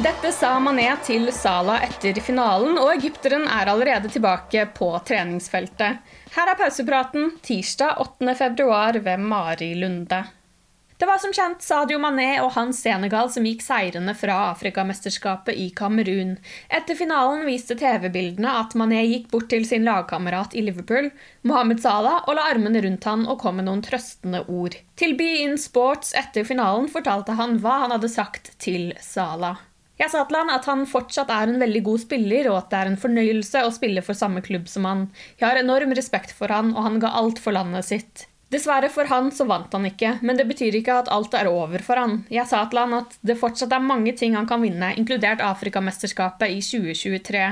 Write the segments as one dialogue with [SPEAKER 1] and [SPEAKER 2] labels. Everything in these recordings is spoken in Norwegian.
[SPEAKER 1] Dette sa Mané til Salah etter finalen, og egypteren er allerede tilbake på treningsfeltet. Her er pausepraten tirsdag 8. februar ved Mari Lunde. Det var som kjent Sadio Mané og hans Senegal som gikk seirende fra Afrikamesterskapet i Kamerun. Etter finalen viste TV-bildene at Mané gikk bort til sin lagkamerat i Liverpool, Mohammed Salah, og la armene rundt han og kom med noen trøstende ord. Til Be In Sports etter finalen fortalte han hva han hadde sagt til Salah. Jeg sa til han at han fortsatt er en veldig god spiller, og at det er en fornøyelse å spille for samme klubb som han. Jeg har enorm respekt for han, og han ga alt for landet sitt. Dessverre for han så vant han ikke, men det betyr ikke at alt er over for han. Jeg sa til han at det fortsatt er mange ting han kan vinne, inkludert Afrikamesterskapet i 2023.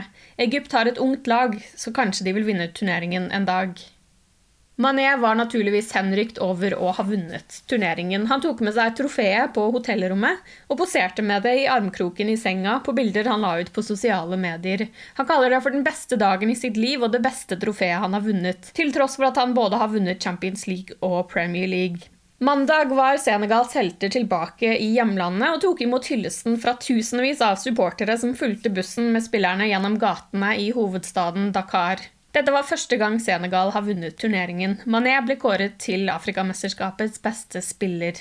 [SPEAKER 1] Egypt har et ungt lag, så kanskje de vil vinne turneringen en dag. Mané var naturligvis henrykt over å ha vunnet turneringen. Han tok med seg trofeet på hotellrommet og poserte med det i armkroken i senga på bilder han la ut på sosiale medier. Han kaller det for den beste dagen i sitt liv og det beste trofeet han har vunnet, til tross for at han både har vunnet Champions League og Premier League. Mandag var Senegals helter tilbake i hjemlandet og tok imot hyllesten fra tusenvis av supportere som fulgte bussen med spillerne gjennom gatene i hovedstaden Dakar. Dette var første gang Senegal har vunnet turneringen. Mané ble kåret til Afrikamesterskapets beste spiller.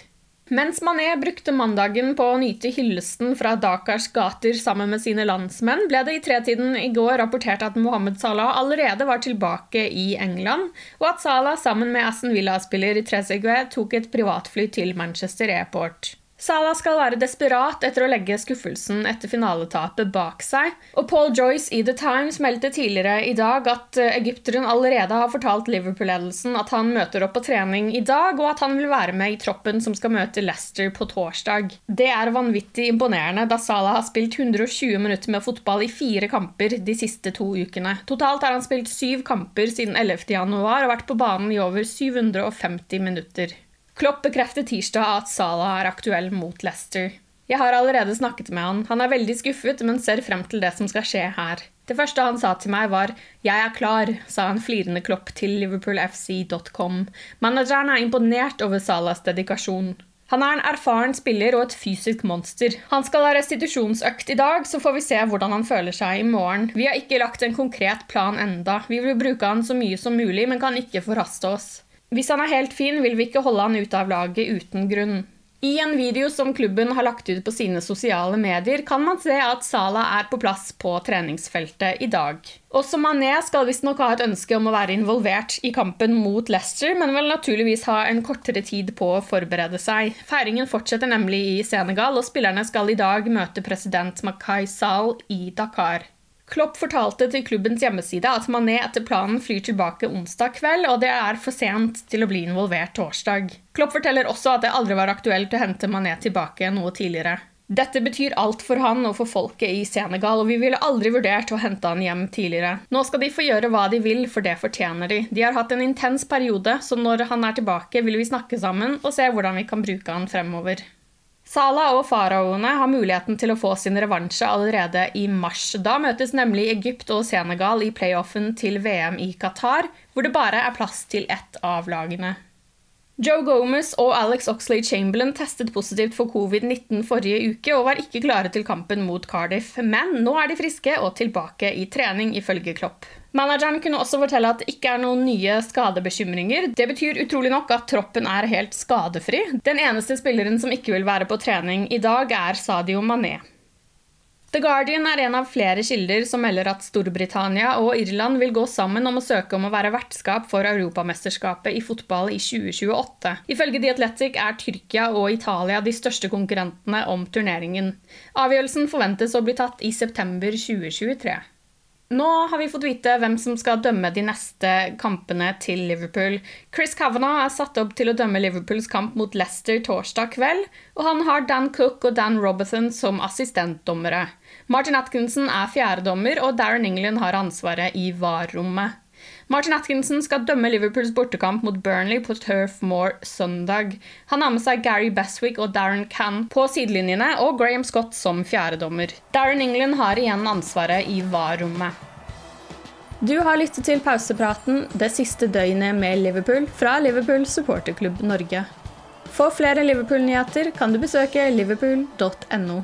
[SPEAKER 1] Mens Mané brukte mandagen på å nyte hyllesten fra Dakars gater sammen med sine landsmenn, ble det i tretiden i går rapportert at Mohammed Salah allerede var tilbake i England, og at Salah sammen med Aston Villa-spiller Trezeguet tok et privatfly til Manchester Airport. Salah skal være desperat etter å legge skuffelsen etter finaletapet bak seg. Og Paul Joyce i The Times meldte tidligere i dag at eh, egypteren allerede har fortalt Liverpool-ledelsen at han møter opp på trening i dag, og at han vil være med i troppen som skal møte Leicester på torsdag. Det er vanvittig imponerende, da Salah har spilt 120 minutter med fotball i fire kamper de siste to ukene. Totalt har han spilt syv kamper siden 11. januar og vært på banen i over 750 minutter. Klopp bekrefter tirsdag at Salah er aktuell mot Leicester. Jeg har allerede snakket med han. Han er veldig skuffet, men ser frem til det som skal skje her. Det første han sa til meg, var 'Jeg er klar', sa han flirende Klopp til liverpoolfc.com. Manageren er imponert over Salahs dedikasjon. Han er en erfaren spiller og et fysisk monster. Han skal ha restitusjonsøkt i dag, så får vi se hvordan han føler seg i morgen. Vi har ikke lagt en konkret plan enda. Vi vil bruke han så mye som mulig, men kan ikke forhaste oss. Hvis han er helt fin, vil vi ikke holde han ute av laget uten grunn. I en video som klubben har lagt ut på sine sosiale medier, kan man se at Salah er på plass på treningsfeltet i dag. Også Mané skal visstnok ha et ønske om å være involvert i kampen mot Leicester, men vil naturligvis ha en kortere tid på å forberede seg. Feiringen fortsetter nemlig i Senegal, og spillerne skal i dag møte president Makai Sall i Dakar. Klopp fortalte til klubbens hjemmeside at Mané etter planen flyr tilbake onsdag kveld, og det er for sent til å bli involvert torsdag. Klopp forteller også at det aldri var aktuelt å hente Mané tilbake noe tidligere. Dette betyr alt for han og for folket i Senegal, og vi ville aldri vurdert å hente han hjem tidligere. Nå skal de få gjøre hva de vil, for det fortjener de. De har hatt en intens periode, så når han er tilbake, vil vi snakke sammen og se hvordan vi kan bruke han fremover. Salah og faraoene har muligheten til å få sin revansje allerede i mars. Da møtes nemlig Egypt og Senegal i playoffen til VM i Qatar, hvor det bare er plass til ett av lagene. Joe Gomez og Alex Oxley Chamberlain testet positivt for covid-19 forrige uke og var ikke klare til kampen mot Cardiff, men nå er de friske og tilbake i trening, ifølge Klopp. Manageren kunne også fortelle at det ikke er noen nye skadebekymringer. Det betyr utrolig nok at troppen er helt skadefri. Den eneste spilleren som ikke vil være på trening i dag, er Sadio Mané. The Guardian er en av flere kilder som melder at Storbritannia og Irland vil gå sammen om å søke om å være vertskap for Europamesterskapet i fotball i 2028. Ifølge The Athletic er Tyrkia og Italia de største konkurrentene om turneringen. Avgjørelsen forventes å bli tatt i september 2023. Nå har vi fått vite hvem som skal dømme de neste kampene til Liverpool. Chris Kavanagh er satt opp til å dømme Liverpools kamp mot Leicester torsdag kveld, og han har Dan Cook og Dan Robertson som assistentdommere. Martin Atkinson er fjerdedommer, og Darren England har ansvaret i VAR-rommet. Martin Atkinson skal dømme Liverpools bortekamp mot Burnley på Turf Moor søndag. Han har med seg Gary Beswick og Darren Cann på sidelinjene og Graham Scott som fjerdedommer. Darren England har igjen ansvaret i VAR-rommet. Du har lyttet til pausepraten det siste døgnet med Liverpool fra Liverpool supporterklubb Norge. For flere Liverpool-nyheter kan du besøke liverpool.no.